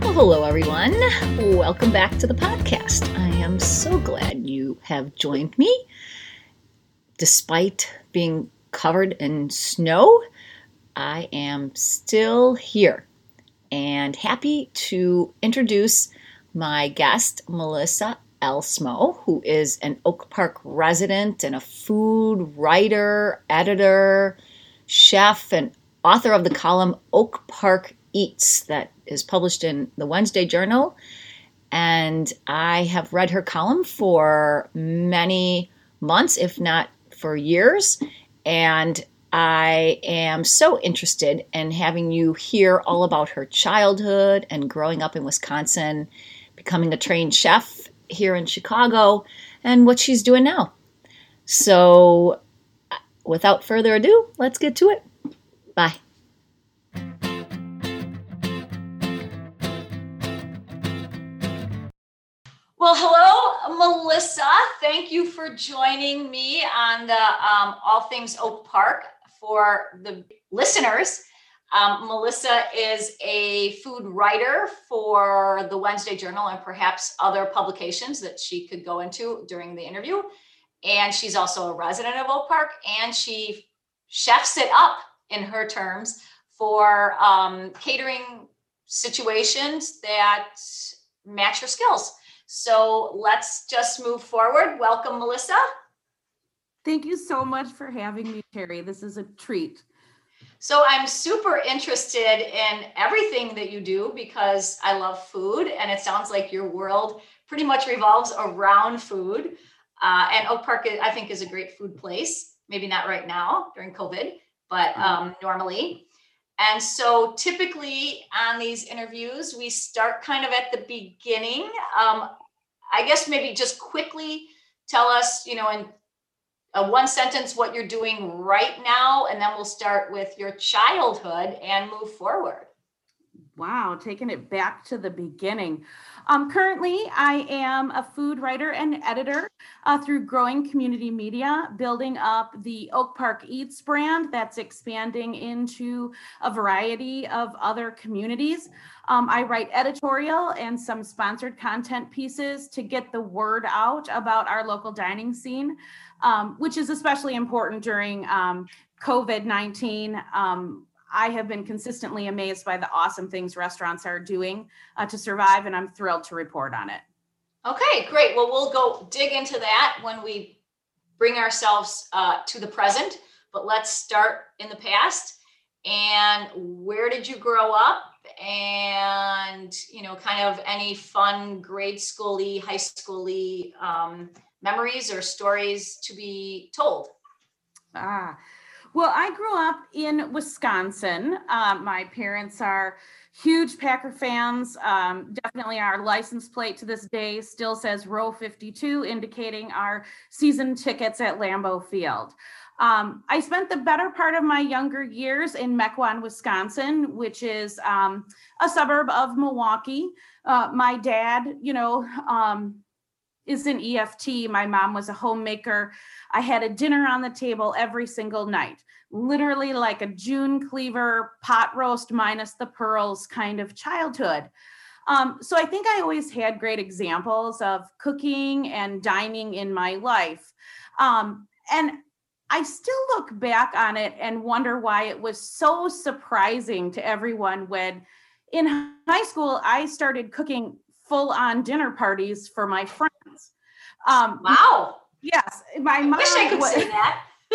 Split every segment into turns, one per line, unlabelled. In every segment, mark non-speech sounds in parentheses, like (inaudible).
Well, hello, everyone. Welcome back to the podcast. I am so glad you have joined me. Despite being covered in snow, I am still here and happy to introduce my guest, Melissa Elsmo, who is an Oak Park resident and a food writer, editor, chef, and author of the column Oak Park Eats that is published in the Wednesday Journal. And I have read her column for many months, if not for years. And I am so interested in having you hear all about her childhood and growing up in Wisconsin, becoming a trained chef here in Chicago, and what she's doing now. So, uh, without further ado, let's get to it. Bye. Well, hello, Melissa. Thank you for joining me on the um, All Things Oak Park. For the listeners, um, Melissa is a food writer for the Wednesday Journal and perhaps other publications that she could go into during the interview. And she's also a resident of Oak Park and she chefs it up in her terms for um, catering situations that match her skills. So let's just move forward. Welcome, Melissa.
Thank you so much for having me, Terry. This is a treat.
So I'm super interested in everything that you do because I love food, and it sounds like your world pretty much revolves around food. Uh, and Oak Park, I think, is a great food place. Maybe not right now during COVID, but mm-hmm. um, normally. And so typically on these interviews, we start kind of at the beginning. Um, I guess maybe just quickly tell us, you know, in a one sentence what you're doing right now, and then we'll start with your childhood and move forward.
Wow, taking it back to the beginning. Um, currently, I am a food writer and editor uh, through Growing Community Media, building up the Oak Park Eats brand that's expanding into a variety of other communities. Um, I write editorial and some sponsored content pieces to get the word out about our local dining scene, um, which is especially important during um, COVID 19. I have been consistently amazed by the awesome things restaurants are doing uh, to survive, and I'm thrilled to report on it.
Okay, great. Well, we'll go dig into that when we bring ourselves uh, to the present, but let's start in the past. And where did you grow up? And, you know, kind of any fun grade schooly, high schooly um, memories or stories to be told?
Ah, well, I grew up in Wisconsin. Uh, my parents are huge Packer fans. Um, definitely our license plate to this day still says row 52, indicating our season tickets at Lambeau Field. Um, I spent the better part of my younger years in Mequon, Wisconsin, which is um, a suburb of Milwaukee. Uh, my dad, you know, um, is an EFT. My mom was a homemaker. I had a dinner on the table every single night, literally like a June Cleaver pot roast minus the pearls kind of childhood. Um, so I think I always had great examples of cooking and dining in my life. Um, and I still look back on it and wonder why it was so surprising to everyone when in high school I started cooking full on dinner parties for my friends.
Um, wow.
Yes, my mom.
Wish I could was, say that. (laughs)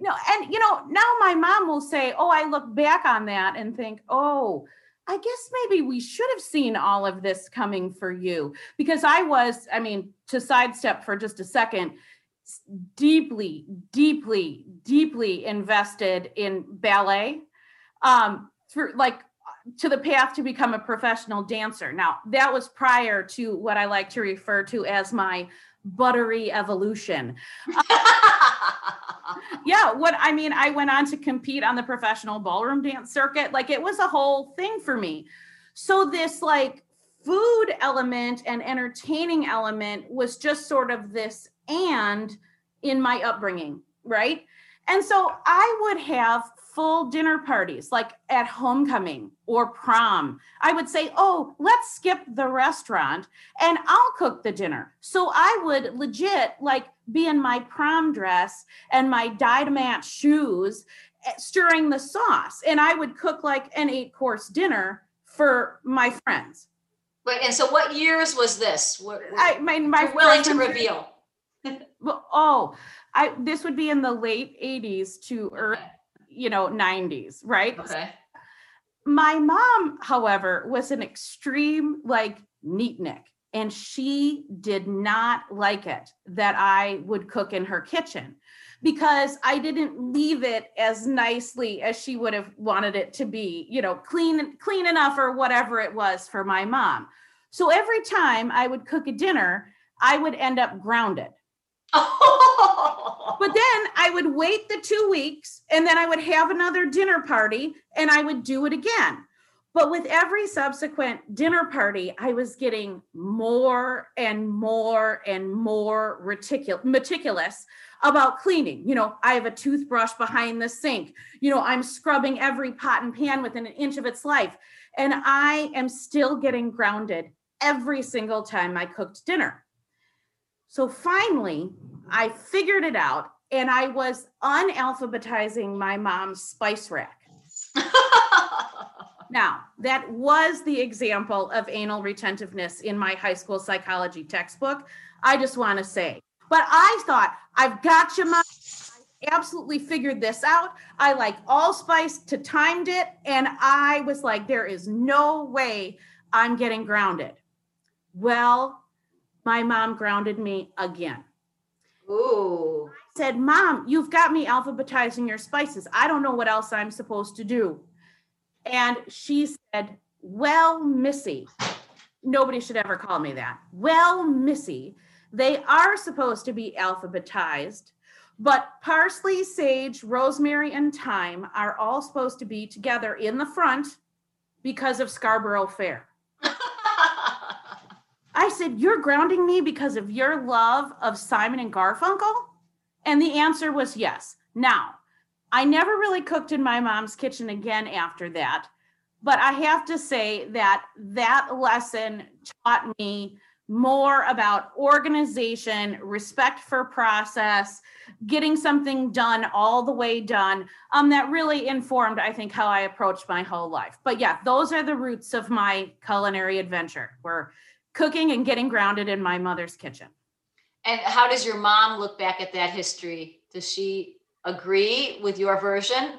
no, and you know, now my mom will say, "Oh, I look back on that and think, oh." I guess maybe we should have seen all of this coming for you because I was, I mean, to sidestep for just a second, deeply, deeply, deeply invested in ballet. Um, through like to the path to become a professional dancer. Now, that was prior to what I like to refer to as my buttery evolution. (laughs) yeah, what I mean, I went on to compete on the professional ballroom dance circuit. Like it was a whole thing for me. So, this like food element and entertaining element was just sort of this and in my upbringing, right? And so I would have full dinner parties like at homecoming or prom. I would say, Oh, let's skip the restaurant and I'll cook the dinner. So I would legit like be in my prom dress and my dyed match shoes eh, stirring the sauce. And I would cook like an eight course dinner for my friends.
Wait, and so what years was this? What,
I my my
willing to reveal. (laughs)
Well, oh, I this would be in the late 80s to early, you know, 90s, right?
Okay.
My mom, however, was an extreme like neatnik and she did not like it that I would cook in her kitchen because I didn't leave it as nicely as she would have wanted it to be, you know, clean clean enough or whatever it was for my mom. So every time I would cook a dinner, I would end up grounded. (laughs) but then I would wait the 2 weeks and then I would have another dinner party and I would do it again. But with every subsequent dinner party, I was getting more and more and more reticul- meticulous about cleaning. You know, I have a toothbrush behind the sink. You know, I'm scrubbing every pot and pan within an inch of its life. And I am still getting grounded every single time I cooked dinner. So finally, I figured it out and I was unalphabetizing my mom's spice rack. (laughs) now, that was the example of anal retentiveness in my high school psychology textbook. I just want to say. But I thought, I've got you, mom. I absolutely figured this out. I like allspice to timed it. And I was like, there is no way I'm getting grounded. Well, my mom grounded me again.
Ooh.
I said, Mom, you've got me alphabetizing your spices. I don't know what else I'm supposed to do. And she said, Well, Missy, nobody should ever call me that. Well, Missy, they are supposed to be alphabetized, but parsley, sage, rosemary, and thyme are all supposed to be together in the front because of Scarborough Fair. I said, You're grounding me because of your love of Simon and Garfunkel? And the answer was yes. Now, I never really cooked in my mom's kitchen again after that. But I have to say that that lesson taught me more about organization, respect for process, getting something done all the way done. Um, that really informed, I think, how I approached my whole life. But yeah, those are the roots of my culinary adventure. Where cooking and getting grounded in my mother's kitchen.
And how does your mom look back at that history? Does she agree with your version?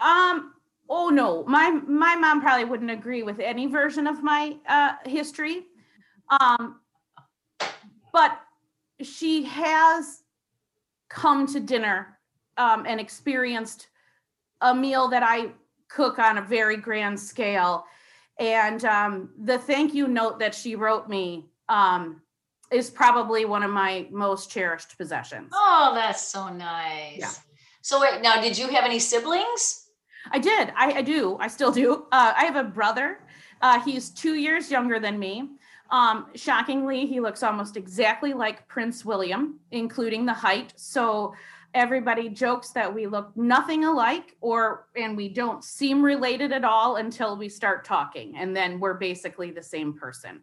Um, oh no, my my mom probably wouldn't agree with any version of my uh, history. Um, but she has come to dinner um, and experienced a meal that I cook on a very grand scale and um, the thank you note that she wrote me um, is probably one of my most cherished possessions.
Oh, that's so nice. Yeah. So wait, now did you have any siblings?
I did. I, I do. I still do. Uh, I have a brother. Uh, he's two years younger than me. Um, shockingly, he looks almost exactly like Prince William, including the height. So everybody jokes that we look nothing alike or and we don't seem related at all until we start talking and then we're basically the same person.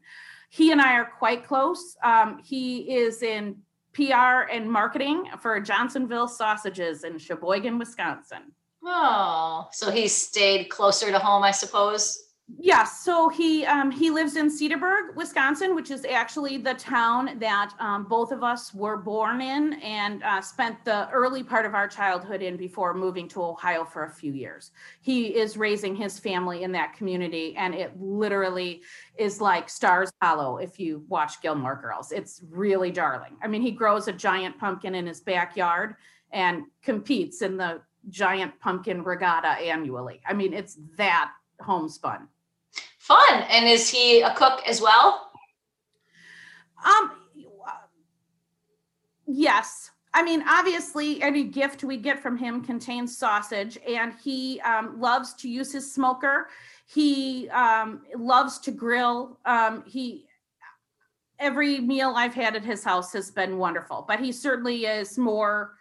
He and i are quite close. Um, he is in pr and marketing for johnsonville sausages in sheboygan wisconsin.
Oh so he stayed closer to home i suppose
yeah, so he um, he lives in Cedarburg, Wisconsin, which is actually the town that um, both of us were born in and uh, spent the early part of our childhood in before moving to Ohio for a few years. He is raising his family in that community, and it literally is like Stars Hollow if you watch Gilmore Girls. It's really darling. I mean, he grows a giant pumpkin in his backyard and competes in the giant pumpkin regatta annually. I mean, it's that homespun.
Fun. And is he a cook as well?
Um, yes. I mean, obviously, any gift we get from him contains sausage, and he um, loves to use his smoker. He um, loves to grill. Um, he every meal I've had at his house has been wonderful, but he certainly is more,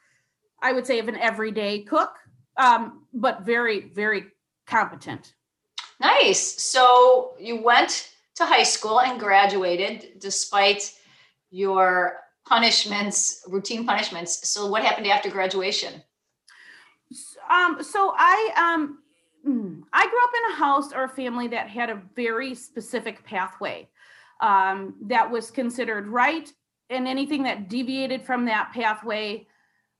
I would say, of an everyday cook, um, but very, very competent.
Nice. So you went to high school and graduated despite your punishments, routine punishments. So what happened after graduation?
Um, so I um mm, I grew up in a house or a family that had a very specific pathway um, that was considered right, and anything that deviated from that pathway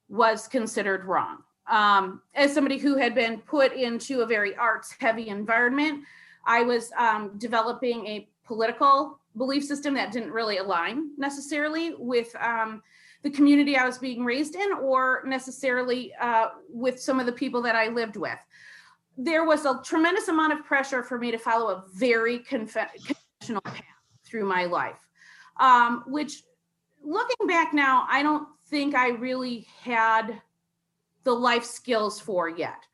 was considered wrong. Um, as somebody who had been put into a very arts heavy environment, I was um, developing a political belief system that didn't really align necessarily with um, the community I was being raised in or necessarily uh, with some of the people that I lived with. There was a tremendous amount of pressure for me to follow a very conventional path through my life, um, which looking back now, I don't think I really had the life skills for yet.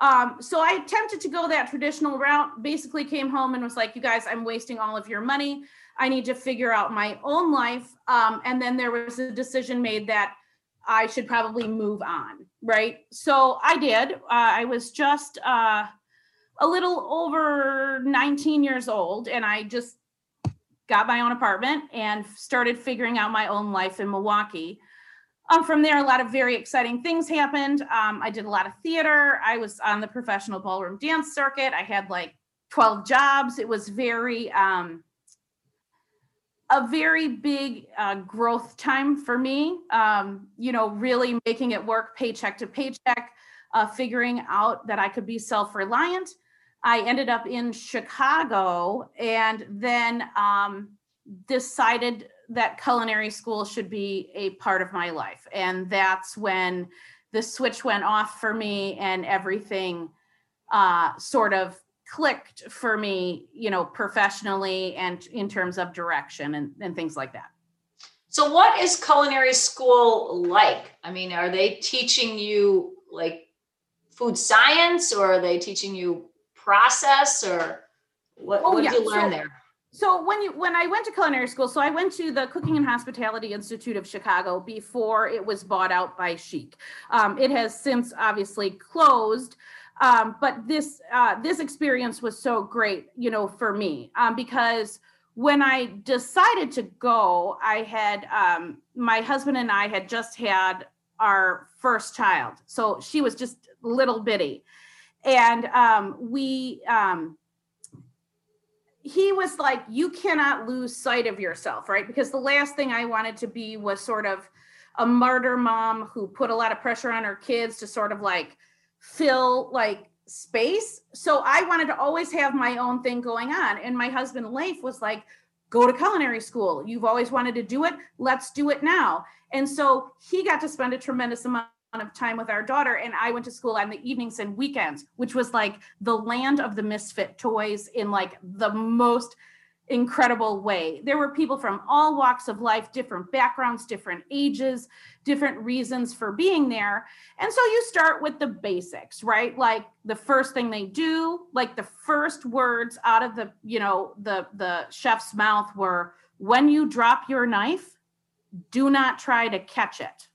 Um, so I attempted to go that traditional route, basically came home and was like, you guys, I'm wasting all of your money. I need to figure out my own life. Um, and then there was a decision made that I should probably move on. Right. So I did. Uh, I was just uh, a little over 19 years old and I just got my own apartment and started figuring out my own life in Milwaukee. Um, from there, a lot of very exciting things happened. Um, I did a lot of theater. I was on the professional ballroom dance circuit. I had like 12 jobs. It was very, um, a very big uh, growth time for me. Um, you know, really making it work paycheck to paycheck, uh, figuring out that I could be self reliant. I ended up in Chicago and then um, decided that culinary school should be a part of my life. And that's when the switch went off for me and everything uh, sort of clicked for me, you know, professionally and in terms of direction and, and things like that.
So, what is culinary school like? I mean, are they teaching you like food science or are they teaching you process or what, oh, what yeah. did you learn so, there?
So when you when I went to culinary school, so I went to the Cooking and Hospitality Institute of Chicago before it was bought out by Chic. Um, it has since obviously closed, um, but this uh, this experience was so great, you know, for me um, because when I decided to go, I had um, my husband and I had just had our first child, so she was just little bitty, and um, we um, he was like you cannot lose sight of yourself right? Because the last thing i wanted to be was sort of a martyr mom who put a lot of pressure on her kids to sort of like fill like space. So i wanted to always have my own thing going on. And my husband leif was like go to culinary school. You've always wanted to do it. Let's do it now. And so he got to spend a tremendous amount of time with our daughter and i went to school on the evenings and weekends which was like the land of the misfit toys in like the most incredible way. There were people from all walks of life different backgrounds different ages different reasons for being there. And so you start with the basics right? Like the first thing they do like the first words out of the you know the the chef's mouth were when you drop your knife do not try to catch it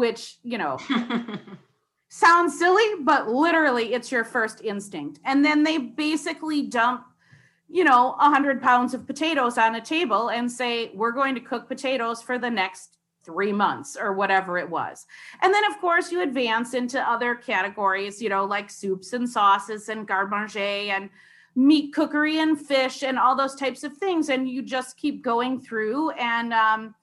which, you know, (laughs) sounds silly, but literally it's your first instinct. And then they basically dump, you know, 100 pounds of potatoes on a table and say, we're going to cook potatoes for the next three months or whatever it was. And then, of course, you advance into other categories, you know, like soups and sauces and garde manger and meat cookery and fish and all those types of things. And you just keep going through and, um,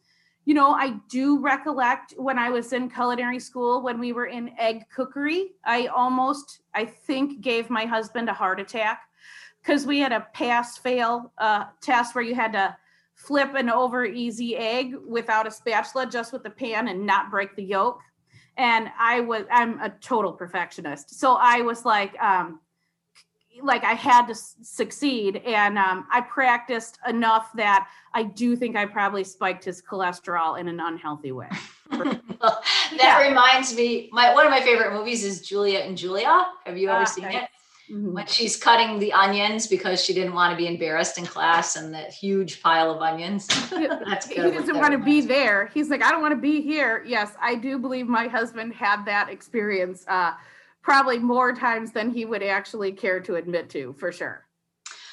you know, I do recollect when I was in culinary school when we were in egg cookery, I almost, I think, gave my husband a heart attack because we had a pass fail uh, test where you had to flip an over easy egg without a spatula, just with the pan and not break the yolk. And I was, I'm a total perfectionist. So I was like, um, like I had to s- succeed, and um, I practiced enough that I do think I probably spiked his cholesterol in an unhealthy way. (laughs)
that
Yeah.
reminds me, my one of my favorite movies is Juliet and Julia. Have you ever
Ah,
seen it?
Mhm.
When she's cutting the onions because she didn't want to be embarrassed in class and that huge pile of onions. (laughs) (laughs) That's good.
he doesn't want to be there. He's like, I don't want to be here. Yes, I do believe my husband had that experience uh, probably more times than he would actually care to admit to, for sure.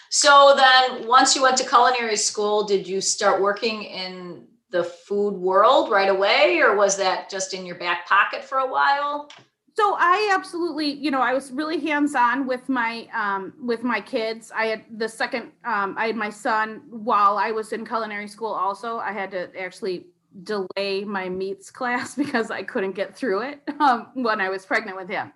So then, once you went to culinary school, did you start working in the food world right away, or was that just in your back pocket for a while?
So I absolutely, you know, I was really hands-on with my um, with my kids. I had the second, um, I had my son while I was in culinary school. Also, I had to actually delay my meats (laughs) class because I couldn't get through it um, when I was pregnant with him.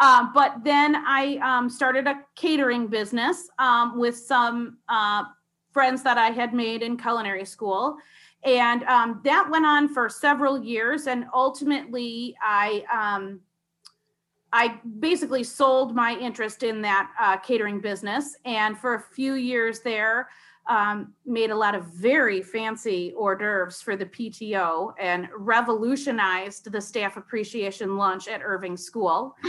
Um, but then I um, started a catering business um, with some uh, friends that I had made in culinary school. And um, that went on for several years. And ultimately, I um, I basically sold my interest in that uh, catering business, and for a few years there, um, made a lot of very fancy hors d'oeuvres for the PTO and revolutionized the staff appreciation lunch at Irving School. (laughs)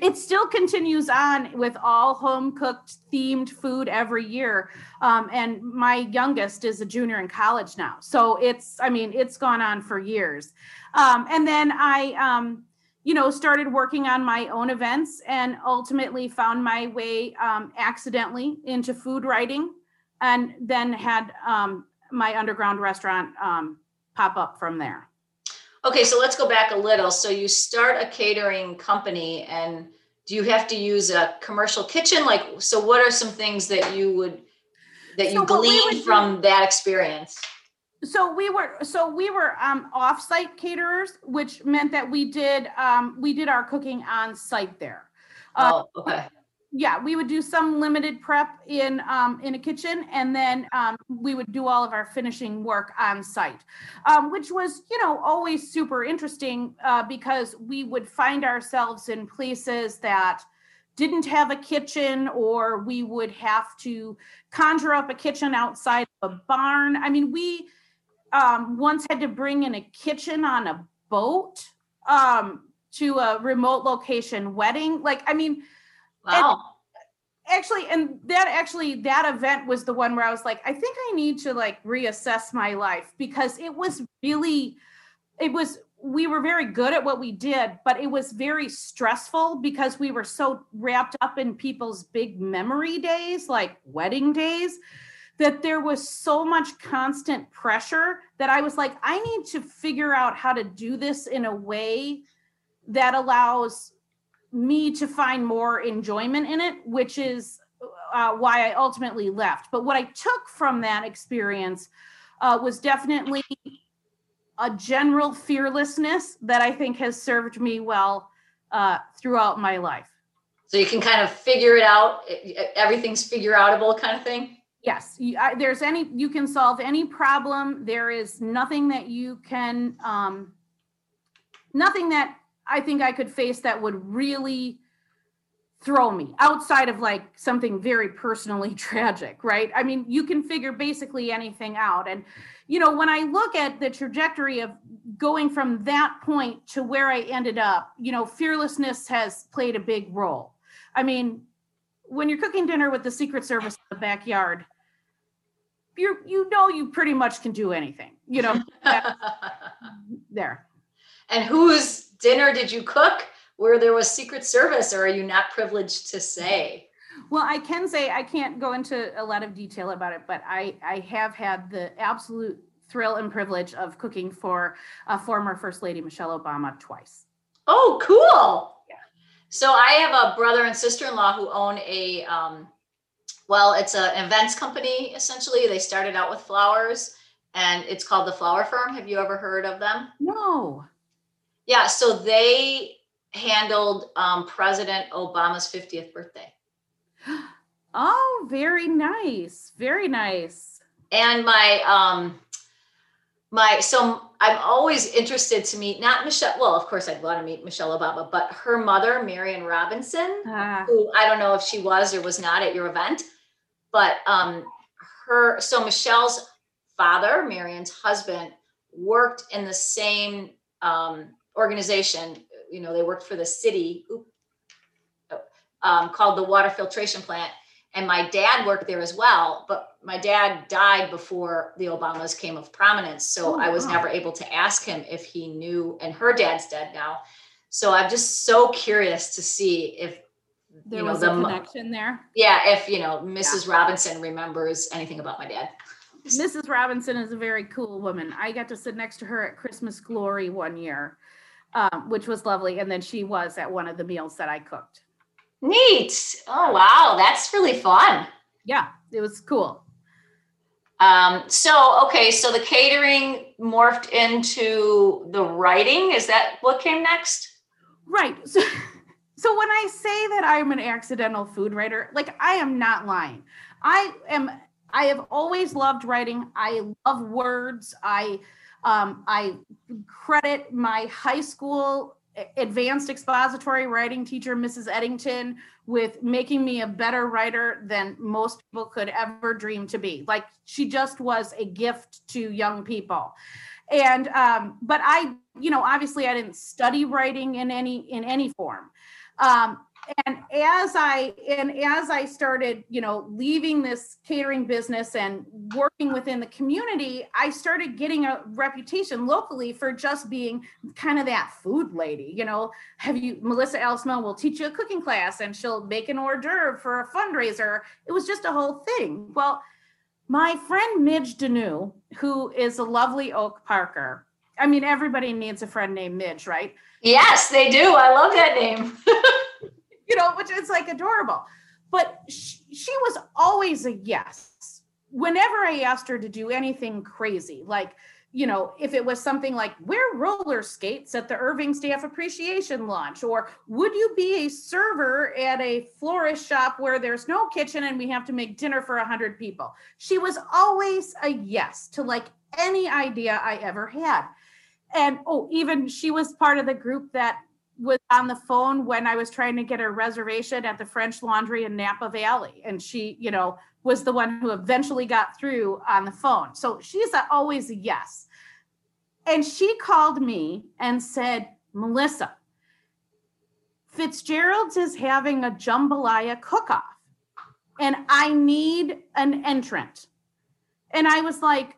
it still continues on with all home cooked themed food every year. Um, and my youngest is a junior in college now. So it's, I mean, it's gone on for years. Um, and then I, um, you know, started working on my own events and ultimately found my way um, accidentally into food writing and then had um, my underground restaurant um, pop up from there.
Okay, so let's go back a little. So you start a catering company and do you have to use a commercial kitchen? Like, so what are some things that you would, that you
So what we would
gleaned
do-
from that experience?
So we were so we were um off-site caterers which meant that we did um we did our cooking on site there Uh,
Oh, okay.
yeah we would do some limited prep in um in a kitchen and then um we would do all of our finishing work on site um which was you know always super interesting uh because we would find ourselves in places that didn't have a kitchen or we would have to conjure up a kitchen outside of a barn i mean we um, once had to bring in a kitchen on a boat um, to a remote location wedding. Like, I mean,
Wow.
actually, and that actually, that event was the one where I was like, I think I need to like reassess my life because it was really, it was, we were very good at what we did, but it was very stressful because we were so wrapped up in people's big memory days, like wedding days that there was so much constant pressure that I was like, I need to figure out how to do this in a way that allows me to find more enjoyment in it, which is uh, why I ultimately left. But what I took from that experience uh, was definitely a general fearlessness that I think has served me well uh, throughout my life.
So you can kind of figure it out. Everything's figure outable kind of thing.
Yes, you, there's any you can solve any problem. There is nothing that you can, um, nothing that I think I could face that would really throw me outside of like something very personally (laughs) tragic, right? I mean, you can figure basically anything out. And, you know, when I look at the trajectory of going from that point to where I ended up, you know, fearlessness has played a big role. I mean, when you're cooking dinner with the Secret Service in the backyard, you you know you pretty much can do anything. You know, (laughs) there.
and whose dinner did you cook where there was Secret Service, or are you not privileged to say?
Well, I can say I can't go into a lot of detail about it, but I I have had the absolute thrill and privilege of cooking for a former First Lady Michelle Obama twice.
Oh, cool.
Yeah.
So I have a brother and sister-in-law who own a um well, it's an events company essentially. They started out with flowers and it's called the Flower Firm. Have you ever heard of them?
No.
Yeah, so they handled um, President Obama's 50th birthday. (gasps)
Oh, very nice. Very nice.
And my um my so I'm always interested to meet not Michelle. Well, of course, I'd want to meet Michelle Obama, but her mother, Marion Robinson,
Ah,
who I don't know if she was or was not at your event, but um, her so Michelle's father, Marion's husband, worked in the same um, organization. You know, they worked for the city um, called the water filtration plant. And my dad worked there as well, but my dad died before the Obamas came of prominence. So
Oh,
I was
wow.
never able to ask him if he knew, and her dad's dead now. So I'm just so curious to see if
there
you know
was
the
a connection there.
yeah, if you know Mrs. Robinson remembers anything about my dad.
Mrs. Robinson is a very cool woman. I got to sit next to her at Christmas Glory one year, um, which was lovely. And then she was at one of the meals that I cooked.
Neat. Oh wow, that's really fun.
Yeah, it was cool.
Um, so okay, so the catering morphed into the writing. Is that what came next?
Right. So, (laughs) so when I say that I'm an accidental food writer, like I am not lying. I am. I have always loved writing. I love words. I um, I credit my high school advanced expository writing teacher, Mrs. Eddington, with making me a better writer than most people could ever dream to be. Like she just was a gift to young people. And um, but I, you know, obviously I didn't study writing in any in any form. Um, and as I and as I started, you know, leaving this catering business and working within the community, I started getting a reputation locally for just being kind of that food lady. You know, have you Melissa Elsmo will teach you a cooking class and she'll make an hors d'oeuvre for a fundraiser. It was just a whole thing. Well, my friend Midge Deneau, who is a lovely Oak Parker. I mean, everybody needs a friend named Midge, right?
Yes, they do. I love that name. (laughs)
you know, which is like adorable. But she, she was always a yes. Whenever I asked her to do anything crazy, like, you know, if it was something like wear roller skates at the Irving Staff Appreciation Launch, or would you be a server at a florist shop where there's no kitchen and we have to make dinner for 100 people? She was always a yes to like any idea I ever had. And oh, even she was part of the group that was on the phone when I was trying to get a reservation at the French Laundry in Napa Valley. And she, you know, was the one who eventually got through on the phone. So she's a, always a yes. And she called me and said, Melissa, Fitzgerald's is having a jambalaya cook off, and I need an entrant. And I was like,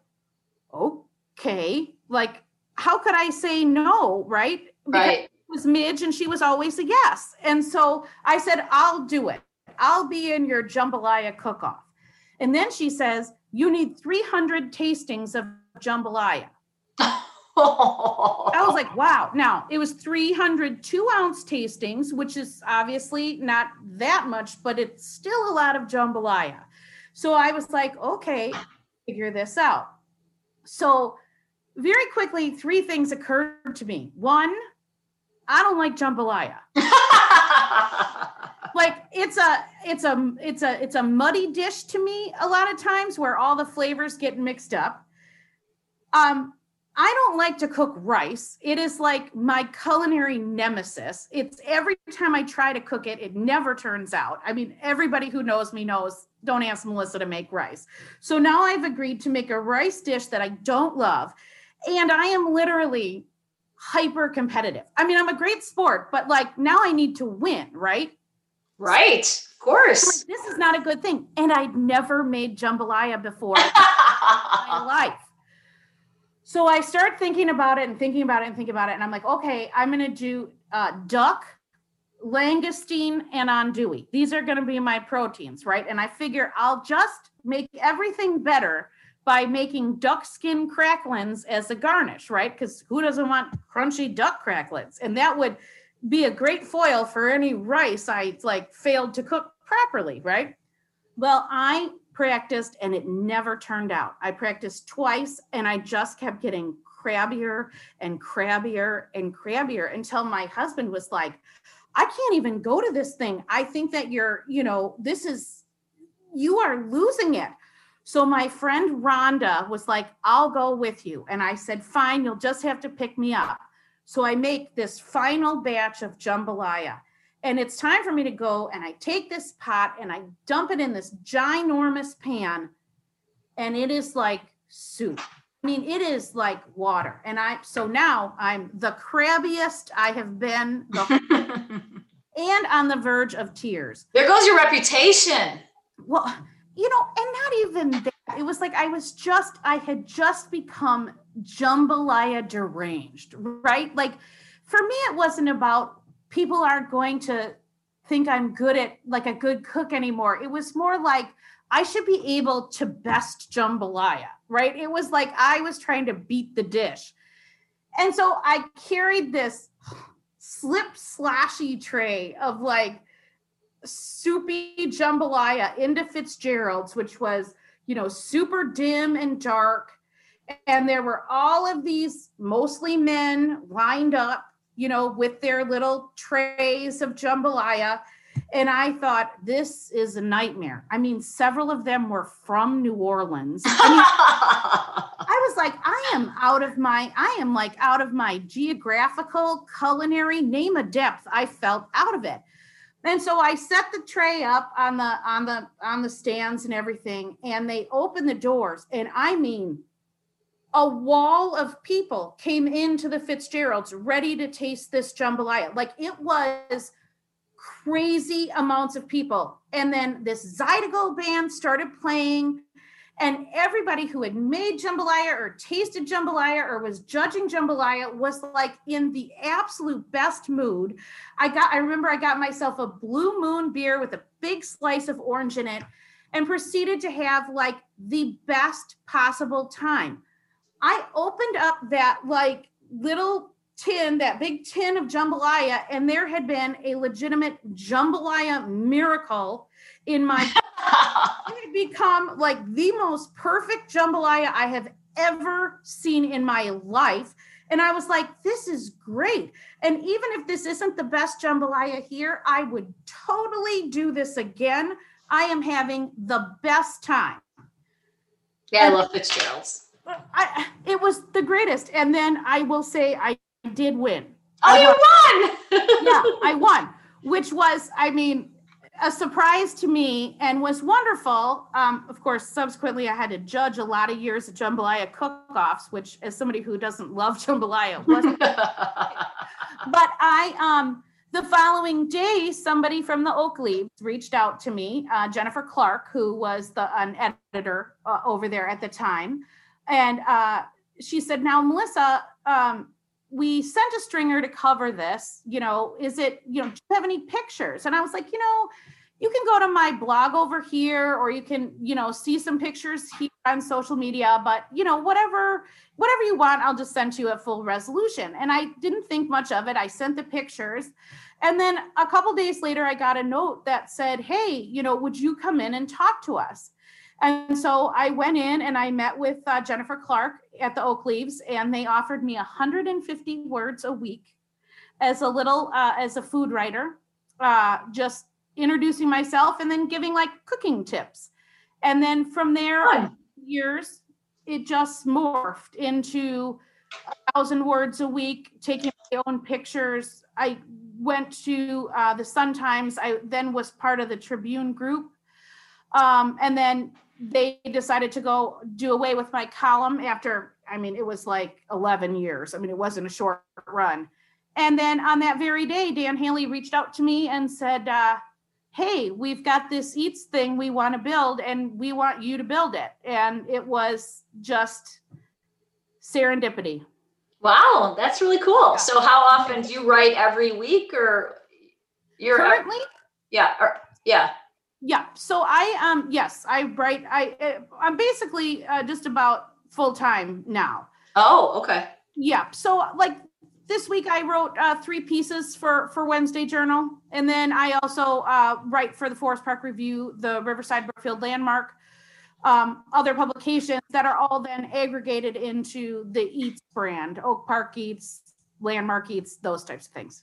okay, like, how could I say no? Right? Because
Right.
was Midge and she was always a yes. And so I said, I'll do it. I'll be in your jambalaya cook off. And then she says, You need 300 tastings of jambalaya. (laughs) I was like, Wow. Now it was 300 two ounce tastings, which is obviously not that much, but it's still a lot of jambalaya. So I was like, Okay, figure this out. So very quickly, three things occurred to me. One, I don't like jambalaya. (laughs) Like it's a it's a it's a it's a muddy dish to me a lot of times where all the flavors get mixed up. Um I don't like to cook rice. It is like my culinary nemesis. It's every time I try to cook it, it never turns out. I mean, everybody who knows me knows don't ask Melissa to make rice. So now I've agreed to make a rice dish that I don't love. And I am literally hyper competitive. I mean, I'm a great sport, but like now I need to win, right?
right. Of course.
like, this is not a good thing. And I'd never made jambalaya before (laughs) in my life. So I start thinking about it and thinking about it and thinking about it. And I'm like, okay, I'm going to do uh, duck, langoustine, and andouille. These are going to be my proteins, right? And I figure I'll just make everything better by making duck skin cracklins as a garnish, right? Because who doesn't want crunchy duck cracklins? And that would be a great foil for any rice I like failed to cook properly, right? Well, I practiced and it never turned out. I practiced twice and I just kept getting crabbier and crabbier and crabbier until my husband was like, I can't even go to this thing. I think that you're, you know, this is, you are losing it. So my friend Rhonda was like, I'll go with you. And I said, fine, you'll just have to pick me up. So I make this final batch of jambalaya. And it's time for me to go. And I take this pot and I dump it in this ginormous pan. And it is like soup. I mean, it is like water. And I, so now I'm the crabbiest I have been the, (laughs) and on the verge of tears.
There goes your reputation.
Well, you know, and not even that. It was like I was just, I had just become jambalaya deranged, right? Like for me, it wasn't about people aren't going to think I'm good at like a good cook anymore. It was more like I should be able to best jambalaya, right? It was like I was trying to beat the dish. And so I carried this slip slashy tray of like soupy jambalaya into Fitzgerald's, which was, you know, super dim and dark. And there were all of these mostly men lined up, you know, with their little trays of jambalaya. And I thought, this is a nightmare. I mean, several of them were from New Orleans. I, mean, (laughs) I was like, I am out of my, I am like out of my geographical, culinary, name a depth. I felt out of it. And so I set the tray up on the on the on the stands and everything, and they opened the doors, and I mean, a wall of people came into the Fitzgeralds ready to taste this jambalaya. Like it was crazy amounts of people. And then this Zydeco band started playing and everybody who had made jambalaya or tasted jambalaya or was judging jambalaya was like in the absolute best mood. I got i remember i got myself a blue moon beer with a big slice of orange in it and proceeded to have like the best possible time. I opened up that like little tin that big tin of jambalaya and there had been a legitimate jambalaya miracle in my (laughs) (laughs) it had become like the most perfect jambalaya I have ever seen in my life. And I was like, this is great. And even if this isn't the best jambalaya here, I would totally do this again. I am having the best time.
Yeah, I love Fitzgerald's.
I, it was the greatest. And then I will say I did win.
Oh,
I
you
won.
won! (laughs)
yeah, I won, which was, I mean, a surprise to me and was wonderful. Um, of course, subsequently, I had to judge a lot of years of jambalaya cook-offs, which, as somebody who doesn't love (laughs) jambalaya, wasn't. (laughs) but I, um, the following day, somebody from the Oak Leaves reached out to me, uh, Jennifer Clark, who was the an editor uh, over there at the time, and uh, she said, "Now, Melissa." Um, we sent a stringer to cover this. You know, is it, you know, do you have any pictures? And I was like, you know, you can go to my blog over here or you can, you know, see some pictures here on social media, but you know, whatever, whatever you want, I'll just send you a full resolution. And I didn't think much of it. I sent the pictures. And then a couple days later, I got a note that said, Hey, you know, would you come in and talk to us? And so I went in and I met with uh, Jennifer Clark at the Oak Leaves, and they offered me 150 words a week as a little uh, as a food writer, uh, just introducing myself and then giving like cooking tips. And then from there, years, it just morphed into a thousand words a week, taking my own pictures. I went to uh, the Sun Times. I then was part of the Tribune group. Um, and then they decided to go do away with my column after, I mean, it was like 11 years. I mean, it wasn't a short run. And then on that very day, Dan Haley reached out to me and said, uh, Hey, we've got this eats thing we want to build, and we want you to build it. And it was just serendipity.
Wow, that's really cool. So how often do you write every week or you're
Currently,
yeah, or, yeah.
Yeah. So I um yes, I write. I uh, I'm basically uh, just about full time now.
Oh, okay.
Yeah. So like this week I wrote uh, three pieces for for Wednesday Journal, and then I also uh, write for the Forest Park Review, the Riverside Brookfield Landmark, um, other publications that are all then aggregated into the Eats brand, Oak Park Eats, Landmark Eats, those types of things.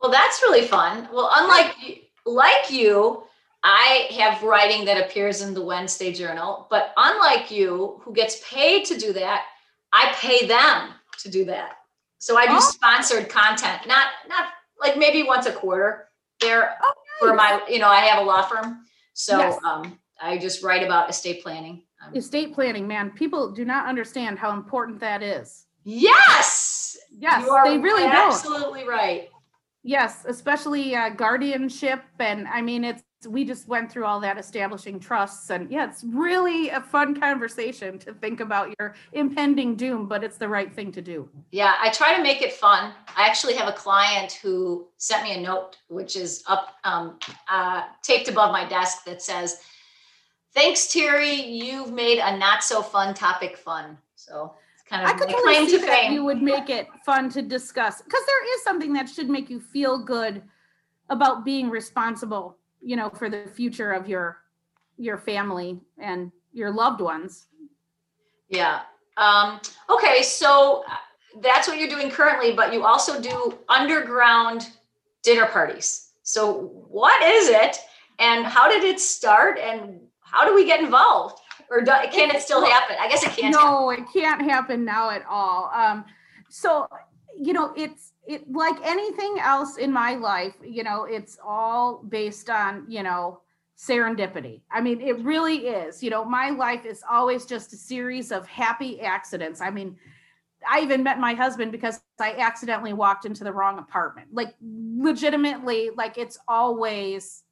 Well, that's really fun. Well, unlike like you, I have writing that appears in the Wednesday Journal, but unlike you, who gets paid to do that, I pay them to do that. So I do
Oh.
sponsored content, not not like maybe once a quarter. There
Oh,
for my, you know, I have a law firm, so
Yes.
um, I just write about estate planning. Um,
Estate planning, man, people do not understand how important that is.
yes,
Yes,
you are
they really don't.
absolutely right.
Yes, especially uh, guardianship. And I mean, it's, we just went through all that establishing trusts. And yeah, it's really a fun conversation to think about your impending doom, but it's the right thing to do.
Yeah, I try to make it fun. I actually have a client who sent me a note, which is up um, uh, taped above my desk that says, "Thanks, Terry. You've made a not so fun topic fun." So it's kind
I could
claim to
that you would make it fun to discuss because there is something that should make you feel good about being responsible, you know, for the future of your your family and your loved ones.
Yeah. Um, okay, so uh, that's what you're doing currently, but you also do underground dinner parties. So what is it, and how did it start, and how do we get involved, or do, can it still happen? I guess it can't. happen.
no, it can't happen now at all. Um, so you know, it's it like anything else in my life. You know, it's all based on you know serendipity. I mean, it really is. You know, my life is always just a series of happy accidents. I mean. I even met my husband because I accidentally walked into the wrong apartment. Like legitimately, like it's always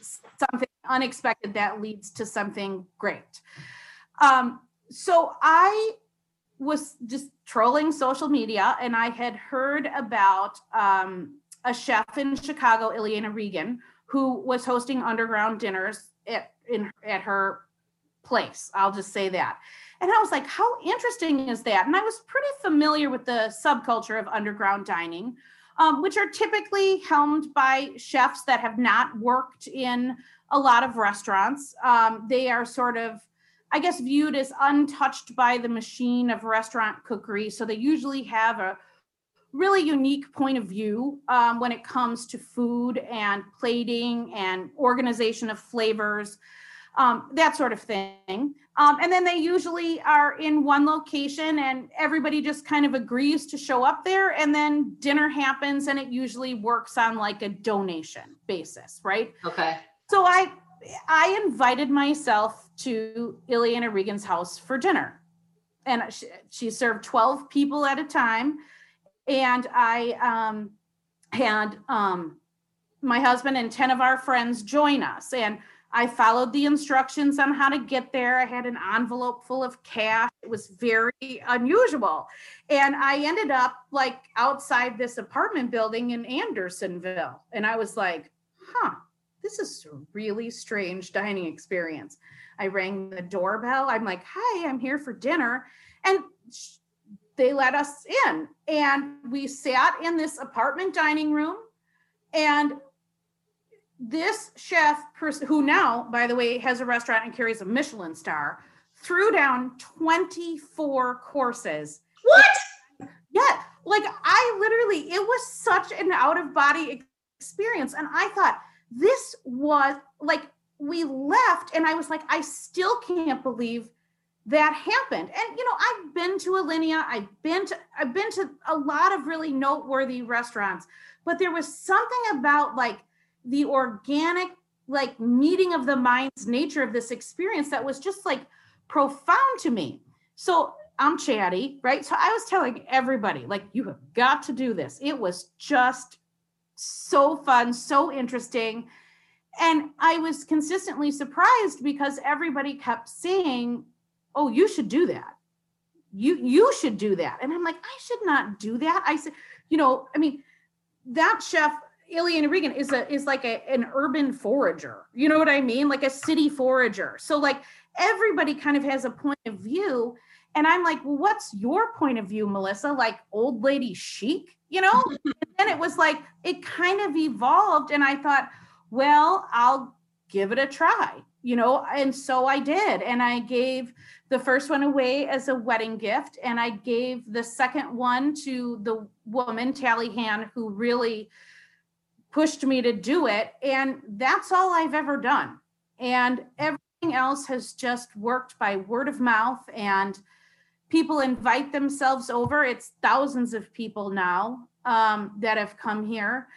something unexpected that leads to something great. Um, so I was just trolling social media and I had heard about um, a chef in Chicago, Iliana Regan, who was hosting underground dinners at in at her place. I'll just say that. And I was like, how interesting is that? And I was pretty familiar with the subculture of underground dining, um, which are typically helmed by chefs that have not worked in a lot of restaurants. Um, they are sort of, I guess, viewed as untouched by the machine of restaurant cookery. So they usually have a really unique point of view um, when it comes to food and plating and organization of flavors, um, that sort of thing. Um, and then they usually are in one location and everybody just kind of agrees to show up there. And then dinner happens and it usually works on like a donation basis, right?
Okay.
So I I invited myself to Iliana Regan's house for dinner. And she, she served 12 people at a time. And I um, had um, my husband and 10 of our friends join us. And I followed the instructions on how to get there. I had an envelope full of cash. It was very unusual. And I ended up like outside this apartment building in Andersonville. And I was like, huh, this is a really strange dining experience. I rang the doorbell. I'm like, hi, I'm here for dinner. And they let us in. And we sat in this apartment dining room. And this chef, who now, by the way, has a restaurant and carries a Michelin star, threw down 24 courses.
What?
Yeah, like I literally, it was such an out of body experience. And I thought, this was like, we left, and I was like, I still can't believe that happened. And you know, I've been to Alinea, I've been to I've been to a lot of really noteworthy restaurants, but there was something about like the organic like meeting of the minds nature of this experience that was just like profound to me. So I'm chatty, right? So I was telling everybody, like, you have got to do this. It was just so fun, so interesting. And I was consistently surprised because everybody kept saying, Oh, you should do that. You you should do that. And I'm like, I should not do that. I said, you know, I mean, that chef Iliana Regan is a is like a, an urban forager. You know what I mean? Like a city forager. So like everybody kind of has a point of view. And I'm like, well, what's your point of view, Melissa? Like old lady chic, you know? (laughs) and then it was like it kind of evolved. And I thought, well, I'll give it a try, you know? And so I did. And I gave the first one away as a wedding gift. And I gave the second one to the woman, Tally Han, who really pushed me to do it. And that's all I've ever done. And everything else has just worked by word of mouth and people invite themselves over. It's thousands of people now um, that have come here.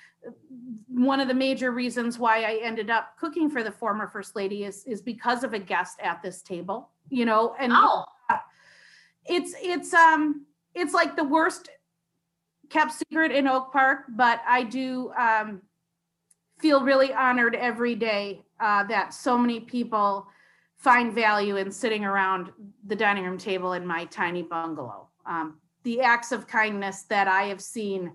One of the major reasons why I ended up cooking for the former first lady is is because of a guest at this table. You know, and
Oh,
it's it's um it's like the worst kept secret in Oak Park, but I do um feel really honored every day uh, that so many people find value in sitting around the dining room table in my tiny bungalow. Um, the acts of kindness that I have seen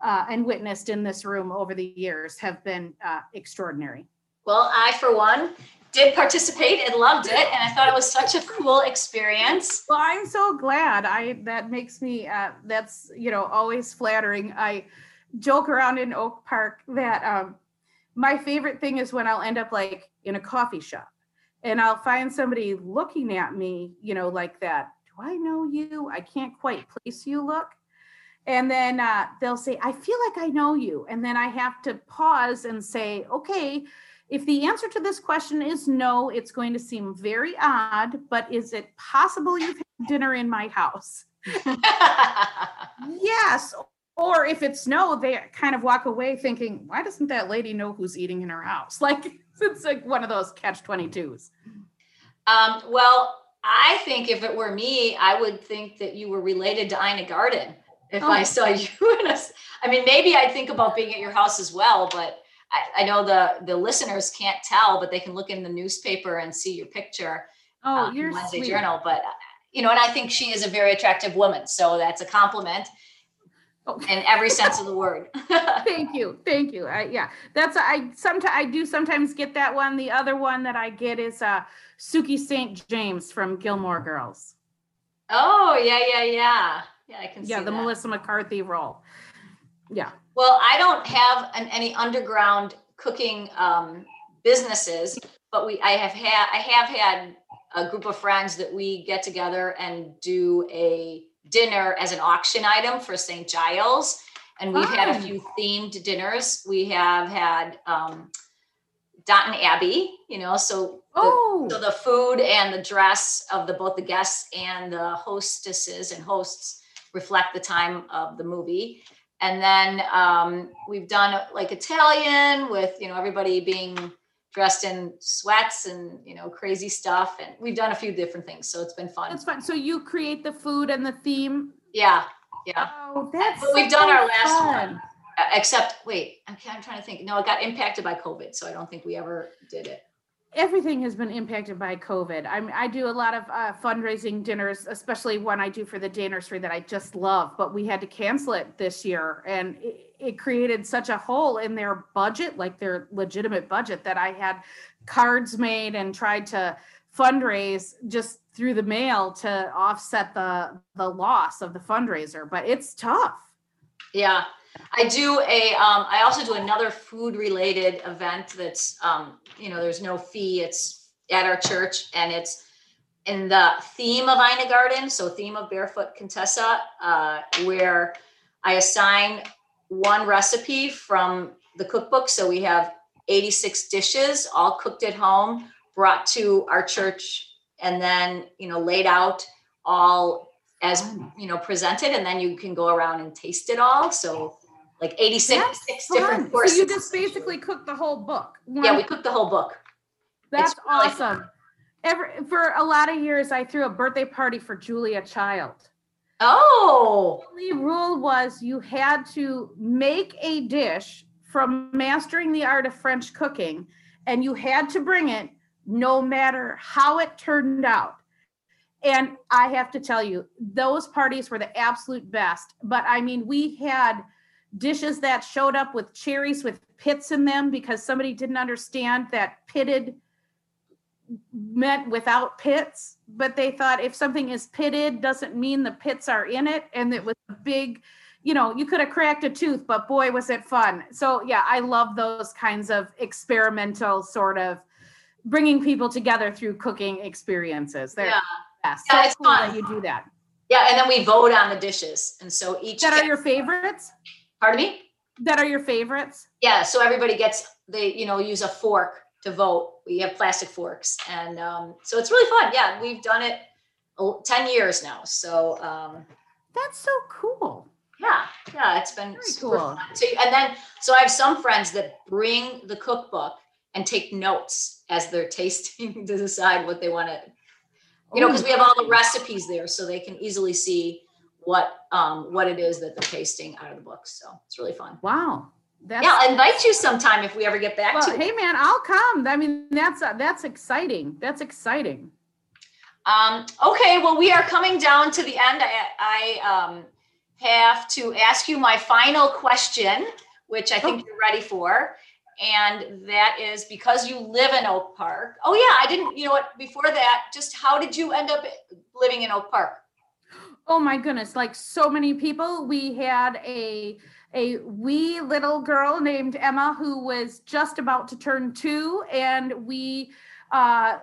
uh, and witnessed in this room over the years have been uh, extraordinary.
well, I, for one, did participate and loved it. And I thought it was such a cool experience.
Well, I'm so glad. I that makes me uh that's you know always flattering. I joke around in Oak Park that um my favorite thing is when I'll end up like in a coffee shop and I'll find somebody looking at me, you know, like that. Do I know you? I can't quite place you look. And then uh, they'll say, I feel like I know you. And then I have to pause and say, okay, if the answer to this question is no, it's going to seem very odd, but is it possible you've had dinner in my house? (laughs) Yes. Or if it's no, they kind of walk away thinking, why doesn't that lady know who's eating in her house? (laughs) Like (laughs) it's like one of those catch 22s.
um, well, I think if it were me, I would think that you were related to Ina Garten. If I
Oh.
saw (laughs) you in a, I mean, maybe I'd think about being at your house as well, but I, I know the, the listeners can't tell, but they can look in the newspaper and see your picture.
Oh,
in
you're
Wednesday
sweet.
Journal, but uh, you know, and I think she is a very attractive woman, so that's a compliment. In every sense of the word. (laughs)
Thank you. Thank you. I, yeah, that's I sometimes I do sometimes get that one. The other one that I get is uh Sookie St. James from Gilmore Girls.
oh yeah, yeah, yeah, yeah. I can see
Yeah, the
that.
Melissa McCarthy role. Yeah.
Well, I don't have an, any underground cooking um, businesses, but we I have had I have had a group of friends that we get together and do a dinner as an auction item for St. Giles. And we've had a few themed dinners. We have had um, Downton Abbey, you know, so the,
Oh,
so the food and the dress of the both the guests and the hostesses and hosts reflect the time of the movie. And then um, we've done like Italian with you know everybody being dressed in sweats and you know crazy stuff, and we've done a few different things. So it's been fun.
that's fun. So you create the food and the theme.
Yeah, yeah.
Oh, that's
But we've
so
done our last
fun.
one. Uh, Except wait, I'm, I'm trying to think. No, it got impacted by COVID, so I don't think we ever did it.
Everything has been impacted by COVID. I mean, I do a lot of uh, fundraising dinners, especially one I do for the day nursery that I just love, but we had to cancel it this year. And it, it created such a hole in their budget, like their legitimate budget, that I had cards made and tried to fundraise just through the mail to offset the the loss of the fundraiser. But it's tough.
Yeah, I do a, um, I also do another food related event that's, um, you know, there's no fee. It's at our church and it's in the theme of Ina Garten. So theme of Barefoot Contessa, uh, where I assign one recipe from the cookbook. So we have 86 dishes, all cooked at home, brought to our church and then, you know, laid out all as you know presented and then you can go around and taste it all so like 86
That's
six
Fun.
different courses
So you just basically cook the whole book.
yeah we cooked the whole book
That's
really
awesome. Every for a lot of years, I threw a birthday party for Julia Child.
oh
The only rule was you had to make a dish from mastering the art of French cooking, and you had to bring it no matter how it turned out. And I have to tell you, those parties were the absolute best. But I mean, we had dishes that showed up with cherries with pits in them because somebody didn't understand that pitted meant without pits, but they thought if something is pitted doesn't mean the pits are in it. And it was a big, you know, you could have cracked a tooth, but boy, was it fun. So, yeah, I love those kinds of experimental sort of bringing people together through cooking experiences. They're
yeah
best.
Yeah,
so
it's
cool
fun.
that you do that.
yeah and then we vote on the dishes and so each
That are your favorites?
Pardon me
that are your favorites?
Yeah, so everybody gets they you know use a fork to vote. We have plastic forks, and um, so it's really fun. Yeah, we've done it 10 years now. So um,
That's so cool.
yeah, yeah, it's been
Very
super
cool.
fun. So, and then so I have some friends that bring the cookbook and take notes as they're (laughs) tasting to decide what they want to you know, because we have all the recipes there, so they can easily see what um what it is that they're tasting out of the book. So it's really fun.
Wow. That's
Yeah, I'll invite you sometime if we ever get back
well,
to it.
hey man, I'll come. I mean, that's uh, that's exciting. That's exciting.
Um, okay, well, we are coming down to the end. I, I um have to ask you my final question, which I think you're ready for. And that is because you live in Oak Park. Oh yeah, I didn't, you know what, before that, just how did you end up living in Oak Park?
Oh my goodness, like so many people, we had a a wee little girl named Emma who was just about to turn 2 and we uh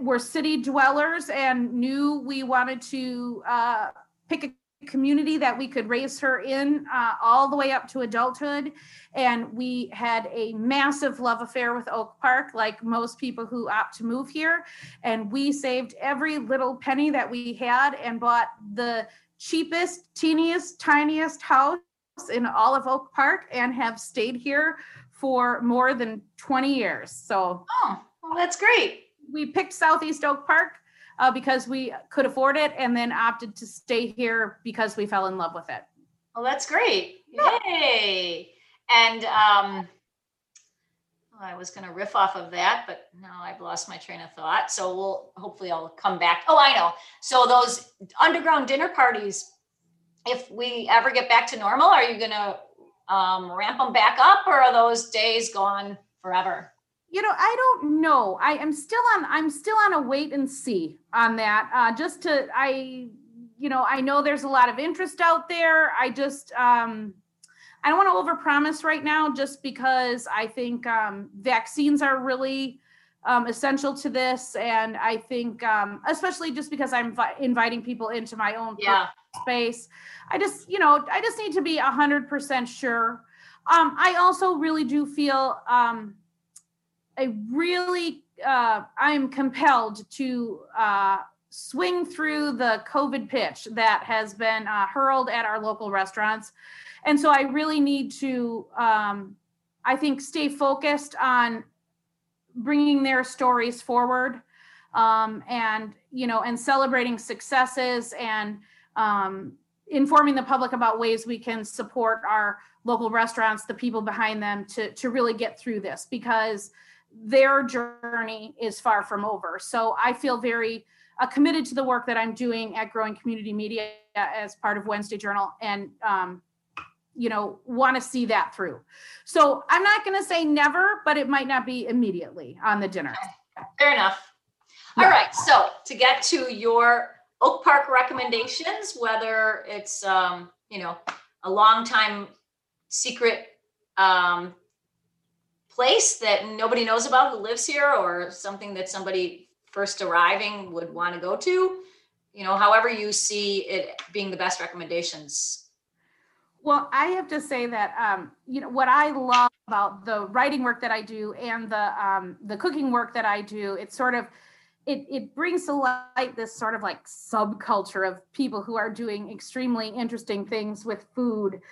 were city dwellers and knew we wanted to uh pick a community that we could raise her in uh, all the way up to adulthood and we had a massive love affair with oak park like most people who opt to move here and we saved every little penny that we had and bought the cheapest, teeniest, tiniest house in all of Oak Park and have stayed here for more than 20 years. So
Oh, well, that's great.
we picked Southeast Oak Park uh, because we could afford it and then opted to stay here because we fell in love with it.
Well, that's great. Yay. And um I was going to riff off of that, but now I've lost my train of thought. So we'll hopefully I'll come back. Oh, I know. So those underground dinner parties, if we ever get back to normal, are you going to um, ramp them back up or are those days gone forever?
You know, I don't know. I am still on. I'm still on a wait and see on that. Uh, just to, I, you know, I know there's a lot of interest out there. I just, um, I don't want to overpromise right now, just because I think um, vaccines are really um, essential to this, and I think, um, especially just because I'm vi- inviting people into my own
Yeah.
space. I just, you know, I just need to be a hundred percent sure. Um, I also really do feel um, I really uh, I'm compelled to uh, swing through the COVID pitch that has been uh, hurled at our local restaurants, and so I really need to um, I think stay focused on bringing their stories forward um, and you know and celebrating successes and um, informing the public about ways we can support our local restaurants the people behind them to to really get through this. Because their journey is far from over so i feel very uh, committed to the work that i'm doing at growing community media as part of wednesday journal and um, you know want to see that through so i'm not going to say never but it might not be immediately on the dinner
Fair enough. All
Yeah.
right. So to get to your Oak Park recommendations, whether it's um, you know a long time secret um, place that nobody knows about who lives here, or something that somebody first arriving would want to go to, you know, however you see it being the best recommendations.
Well, I have to say that um, you know what I love about the writing work that I do and the um, the cooking work that I do. It's sort of it it brings to light this sort of like subculture of people who are doing extremely interesting things with food.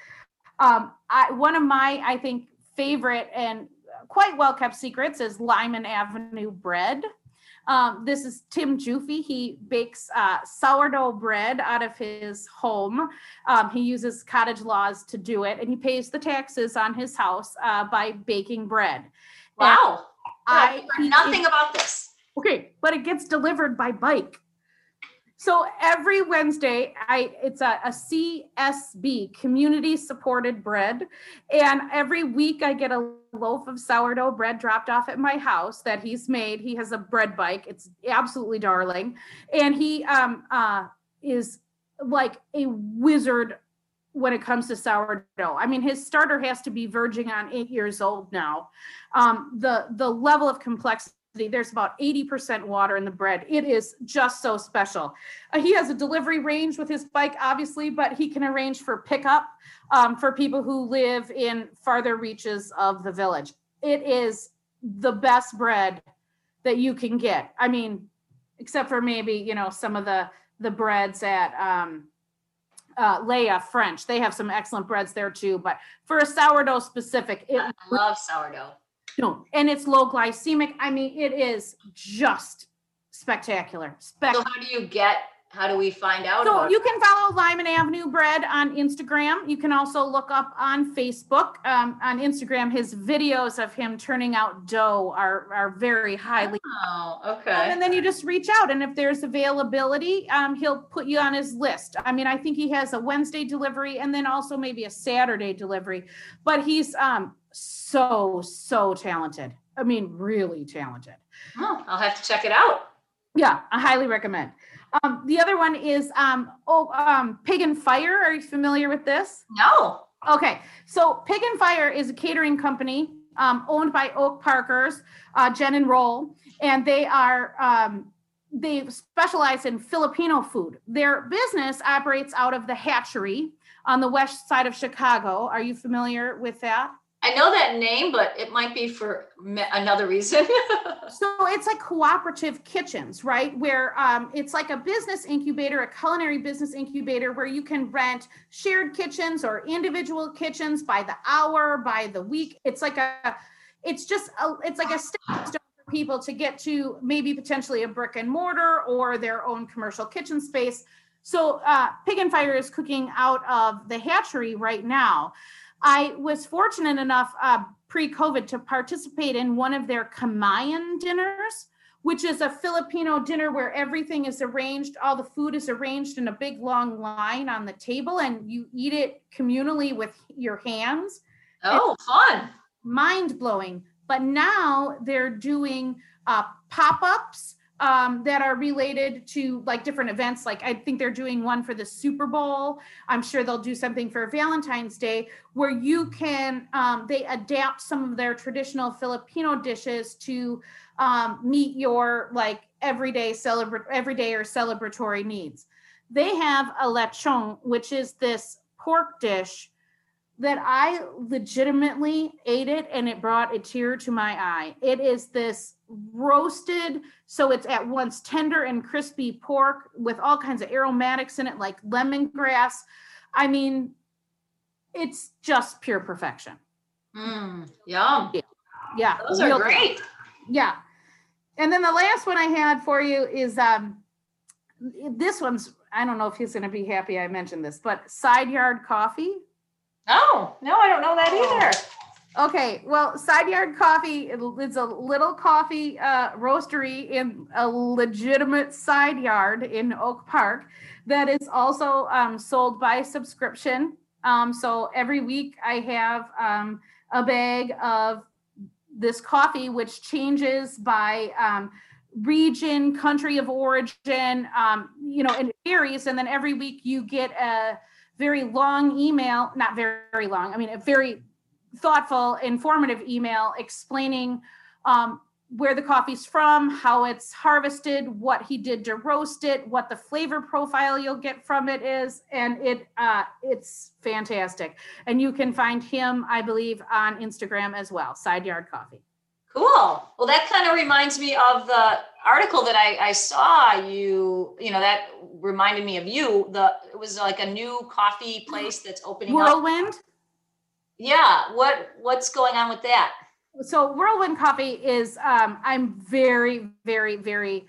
Um, I, one of my I think favorite and quite well kept secrets is Lyman Avenue bread. Um, this is Tim Juffe. He bakes uh, sourdough bread out of his home. Um, he uses cottage laws to do it, and he pays the taxes on his house uh, by baking bread.
Wow.
I
I heard nothing about this.
okay, but it gets delivered by bike. So every Wednesday, I it's a, a CSB community supported bread, and every week I get a loaf of sourdough bread dropped off at my house that he's made. He has a bread bike. It's absolutely darling, and he um uh is like a wizard when it comes to sourdough. I mean, his starter has to be verging on eight years old now. Um, the the level of complexity There's about 80% water in the bread. It is just so special. Uh, he has a delivery range with his bike, obviously, but he can arrange for pickup um, for people who live in farther reaches of the village. It is the best bread that you can get. I mean, except for maybe, you know, some of the the breads at um, uh, Leia French. They have some excellent breads there too. But for a sourdough specific, it
I love sourdough.
No, and it's low glycemic. I mean, it is just spectacular. Spec-
So how do you get, how do we find out
so
about?
you can follow Lyman Avenue Bread on Instagram. You can also look up on Facebook. Um, on Instagram, his videos of him turning out dough are are very highly.
Oh,
Um,
okay.
and then you just reach out, and if there's availability, um, he'll put you on his list. I mean, I think he has a Wednesday delivery and then also maybe a Saturday delivery. But he's um so so talented. I mean, really talented.
Oh, I'll have to check it out.
Yeah, I highly recommend. Um, the other one is um, oh, um, Pig and Fire. Are you familiar with this?
No.
Okay, so Pig and Fire is a catering company um, owned by Oak Parkers, uh, Jen and Roll, and they are um, they specialize in Filipino food. Their business operates out of the Hatchery on the west side of Chicago. Are you familiar with that?
I know that name, but it might be for me- another reason. (laughs)
So it's like cooperative kitchens, right? Where um, it's like a business incubator, a culinary business incubator, where you can rent shared kitchens or individual kitchens by the hour, by the week. It's like a, it's just a, it's like a stepping stone for people to get to maybe potentially a brick and mortar or their own commercial kitchen space. So uh, Pig and Fire is cooking out of the hatchery right now. I was fortunate enough uh, pre-COVID to participate in one of their Kamayan dinners, which is a Filipino dinner where everything is arranged, all the food is arranged in a big long line on the table, and you eat it communally with your hands.
oh, fun.
Mind blowing. But now they're doing uh, pop ups um, that are related to like different events. Like I think they're doing one for the Super Bowl. I'm sure they'll do something for Valentine's Day where you can, um, they adapt some of their traditional Filipino dishes to um, meet your like everyday celebrate, everyday or celebratory needs. They have a lechon, which is this pork dish that I legitimately ate it and it brought a tear to my eye. It is this roasted, so it's at once tender and crispy pork with all kinds of aromatics in it, like lemongrass. I mean, it's just pure perfection.
Mm, yum.
Yeah.
Those are great.
Yeah. And then the last one I had for you is um this one's I don't know if he's gonna be happy I mentioned this, but side yard coffee.
Oh, no, I don't know that either.
Okay, well, Side Yard Coffee, it's a little coffee uh, roastery in a legitimate side yard in Oak Park that is also um, sold by subscription. Um, so every week I have um, a bag of this coffee, which changes by um, region, country of origin, um, you know, and it varies. And then every week you get a very long email, not very, very long, I mean, a very thoughtful, informative email explaining um, where the coffee's from, how it's harvested, what he did to roast it, what the flavor profile you'll get from it is, and it uh, it's fantastic. And you can find him, I believe, on Instagram as well, Side Yard Coffee.
Cool. Well, that kind of reminds me of the article that I, I saw you, you know, that reminded me of you. The it was like a new coffee (gasps) place that's opening up.
Whirlwind.
Yeah. What what's going on with that?
so whirlwind coffee is um, i'm very very very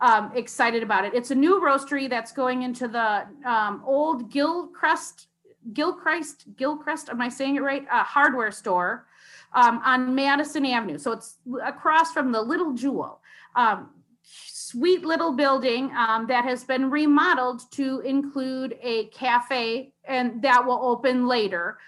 um, excited about it it's a new roastery that's going into the um, old gilcrest gilchrist gilcrest am i saying it right uh, hardware store um, on madison avenue so it's across from the little jewel um, sweet little building um, that has been remodeled to include a cafe and that will open later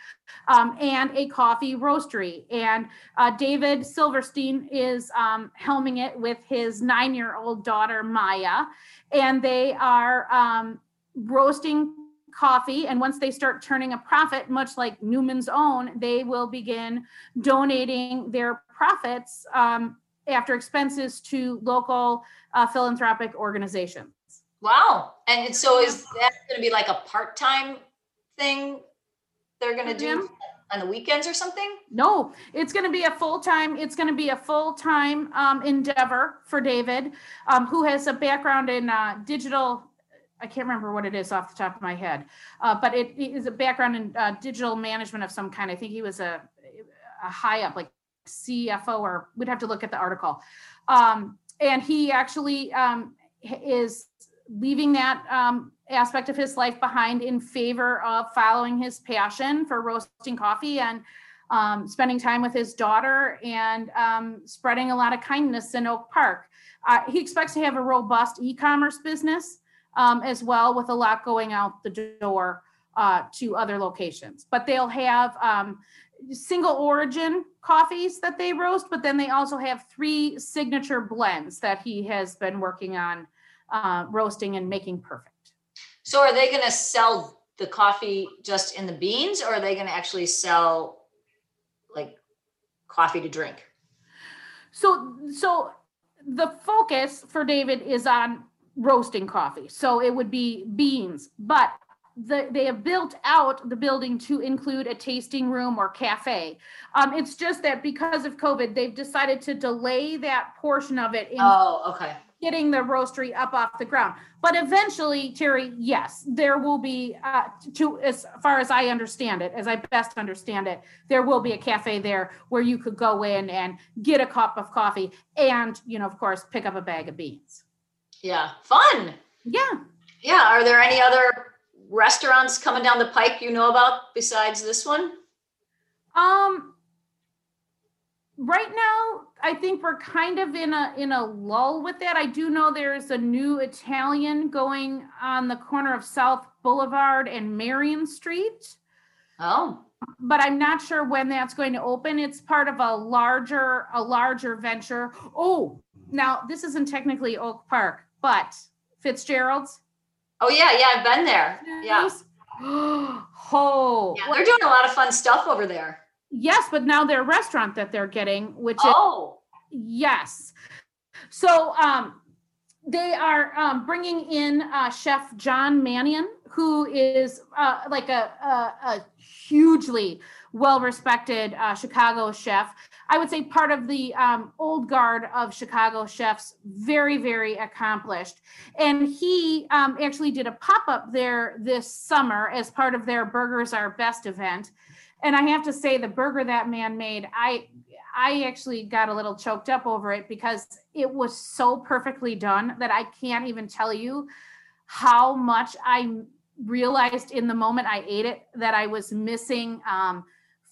um, and a coffee roastery. And uh, David Silverstein is um, helming it with his nine year old daughter, Maya. And they are um, roasting coffee. And once they start turning a profit, much like Newman's Own, they will begin donating their profits. Um, after expenses to local uh, philanthropic organizations.
Wow. And so is that going to be like a part-time thing they're going to do on the weekends or something?
No, it's going to be a full time. It's going to be a full time um, endeavor for David, um, who has a background in uh, digital. I can't remember what it is off the top of my head, uh, but it is a background in uh, digital management of some kind. I think he was a, a high up, like CFO, or we'd have to look at the article. Um, and he actually um, is leaving that um, aspect of his life behind in favor of following his passion for roasting coffee and um, spending time with his daughter and um, spreading a lot of kindness in Oak Park. Uh, he expects to have a robust e-commerce business um, as well, with a lot going out the door uh, to other locations. But they'll have um, single origin coffees that they roast, but then they also have three signature blends that he has been working on uh, roasting and making perfect.
So are they going to sell the coffee just in the beans or are they going to actually sell like coffee to drink?
So, so the focus for David is on roasting coffee. So it would be beans, but the, they have built out the building to include a tasting room or cafe. Um, it's just that because of COVID, they've decided to delay that portion of it in
Oh, okay.
getting the roastery up off the ground. But eventually, Terry, yes, there will be, uh, to as far as I understand it, as I best understand it, there will be a cafe there where you could go in and get a cup of coffee and, you know, of course, pick up a bag of beans.
Yeah. Fun.
Yeah.
Yeah. Are there any other restaurants coming down the pike you know about besides this one?
Um, right now, I think we're kind of in a in a lull with that. I do know there's a new Italian going on the corner of South Boulevard and Marion Street.
Oh,
but I'm not sure when that's going to open. It's part of a larger a larger venture. Oh, now this isn't technically Oak Park, but Fitzgerald's.
oh yeah, yeah. I've been there. Yeah. (gasps)
oh,
Yeah, they're doing a lot of fun stuff over there.
yes, but now their restaurant that they're getting, which is
Oh,
Yes. So um, they are um, bringing in uh, Chef John Manion, who is uh, like a, a, a hugely well respected uh, Chicago chef. I would say part of the um, old guard of Chicago chefs, very, very accomplished. And he um, actually did a pop up there this summer as part of their Burgers Are Best event. And I have to say, the burger that man made, I I actually got a little choked up over it because it was so perfectly done that I can't even tell you how much I realized in the moment I ate it that I was missing um,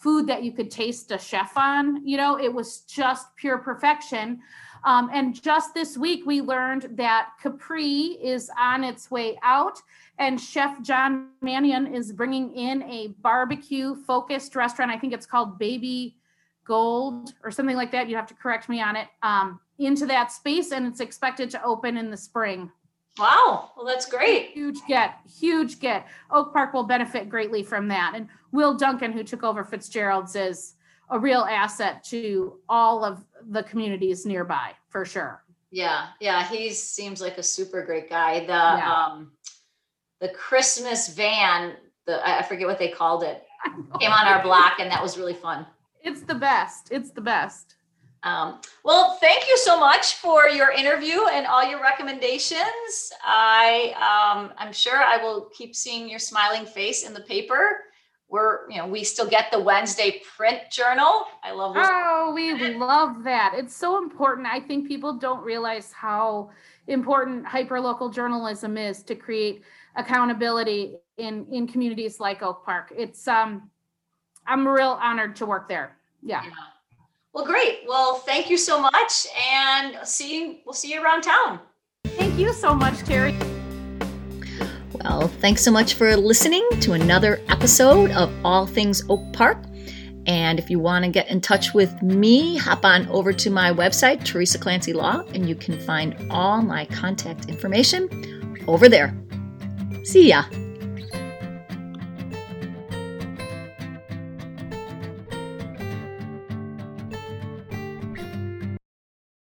food that you could taste a chef on. You know, it was just pure perfection. Um, and just this week, we learned that Capri is on its way out, and Chef John Manion is bringing in a barbecue focused restaurant. I think it's called Baby Gold or something like that. You have to correct me on it. Um, into that space, and it's expected to open in the spring.
Wow. Well, that's great.
Huge get, huge get. Oak Park will benefit greatly from that. And Will Duncan, who took over Fitzgerald's, is a real asset to all of the communities nearby for sure.
Yeah, yeah. He seems like a super great guy. The
Yeah.
um, the Christmas van, the I I forget what they called it, (laughs) came on our block, and that was really fun.
It's the best. It's the best.
Um, well, thank you so much for your interview and all your recommendations. I um, I'm sure I will keep seeing your smiling face in the paper. We're you know we still get the Wednesday print journal. I love.
Oh, we love that. It's so important. I think people don't realize how important hyperlocal journalism is to create accountability in in communities like Oak Park. It's um I'm real honored to work there. Yeah.
Yeah. Well, great. Well, thank you so much, and see you. We'll see you around town.
Thank you so much, Terry.
Well, thanks so much for listening to another episode of All Things Oak Park. And if you want to get in touch with me, hop on over to my website, Teresa Clancy Law, and you can find all my contact information over there. See ya.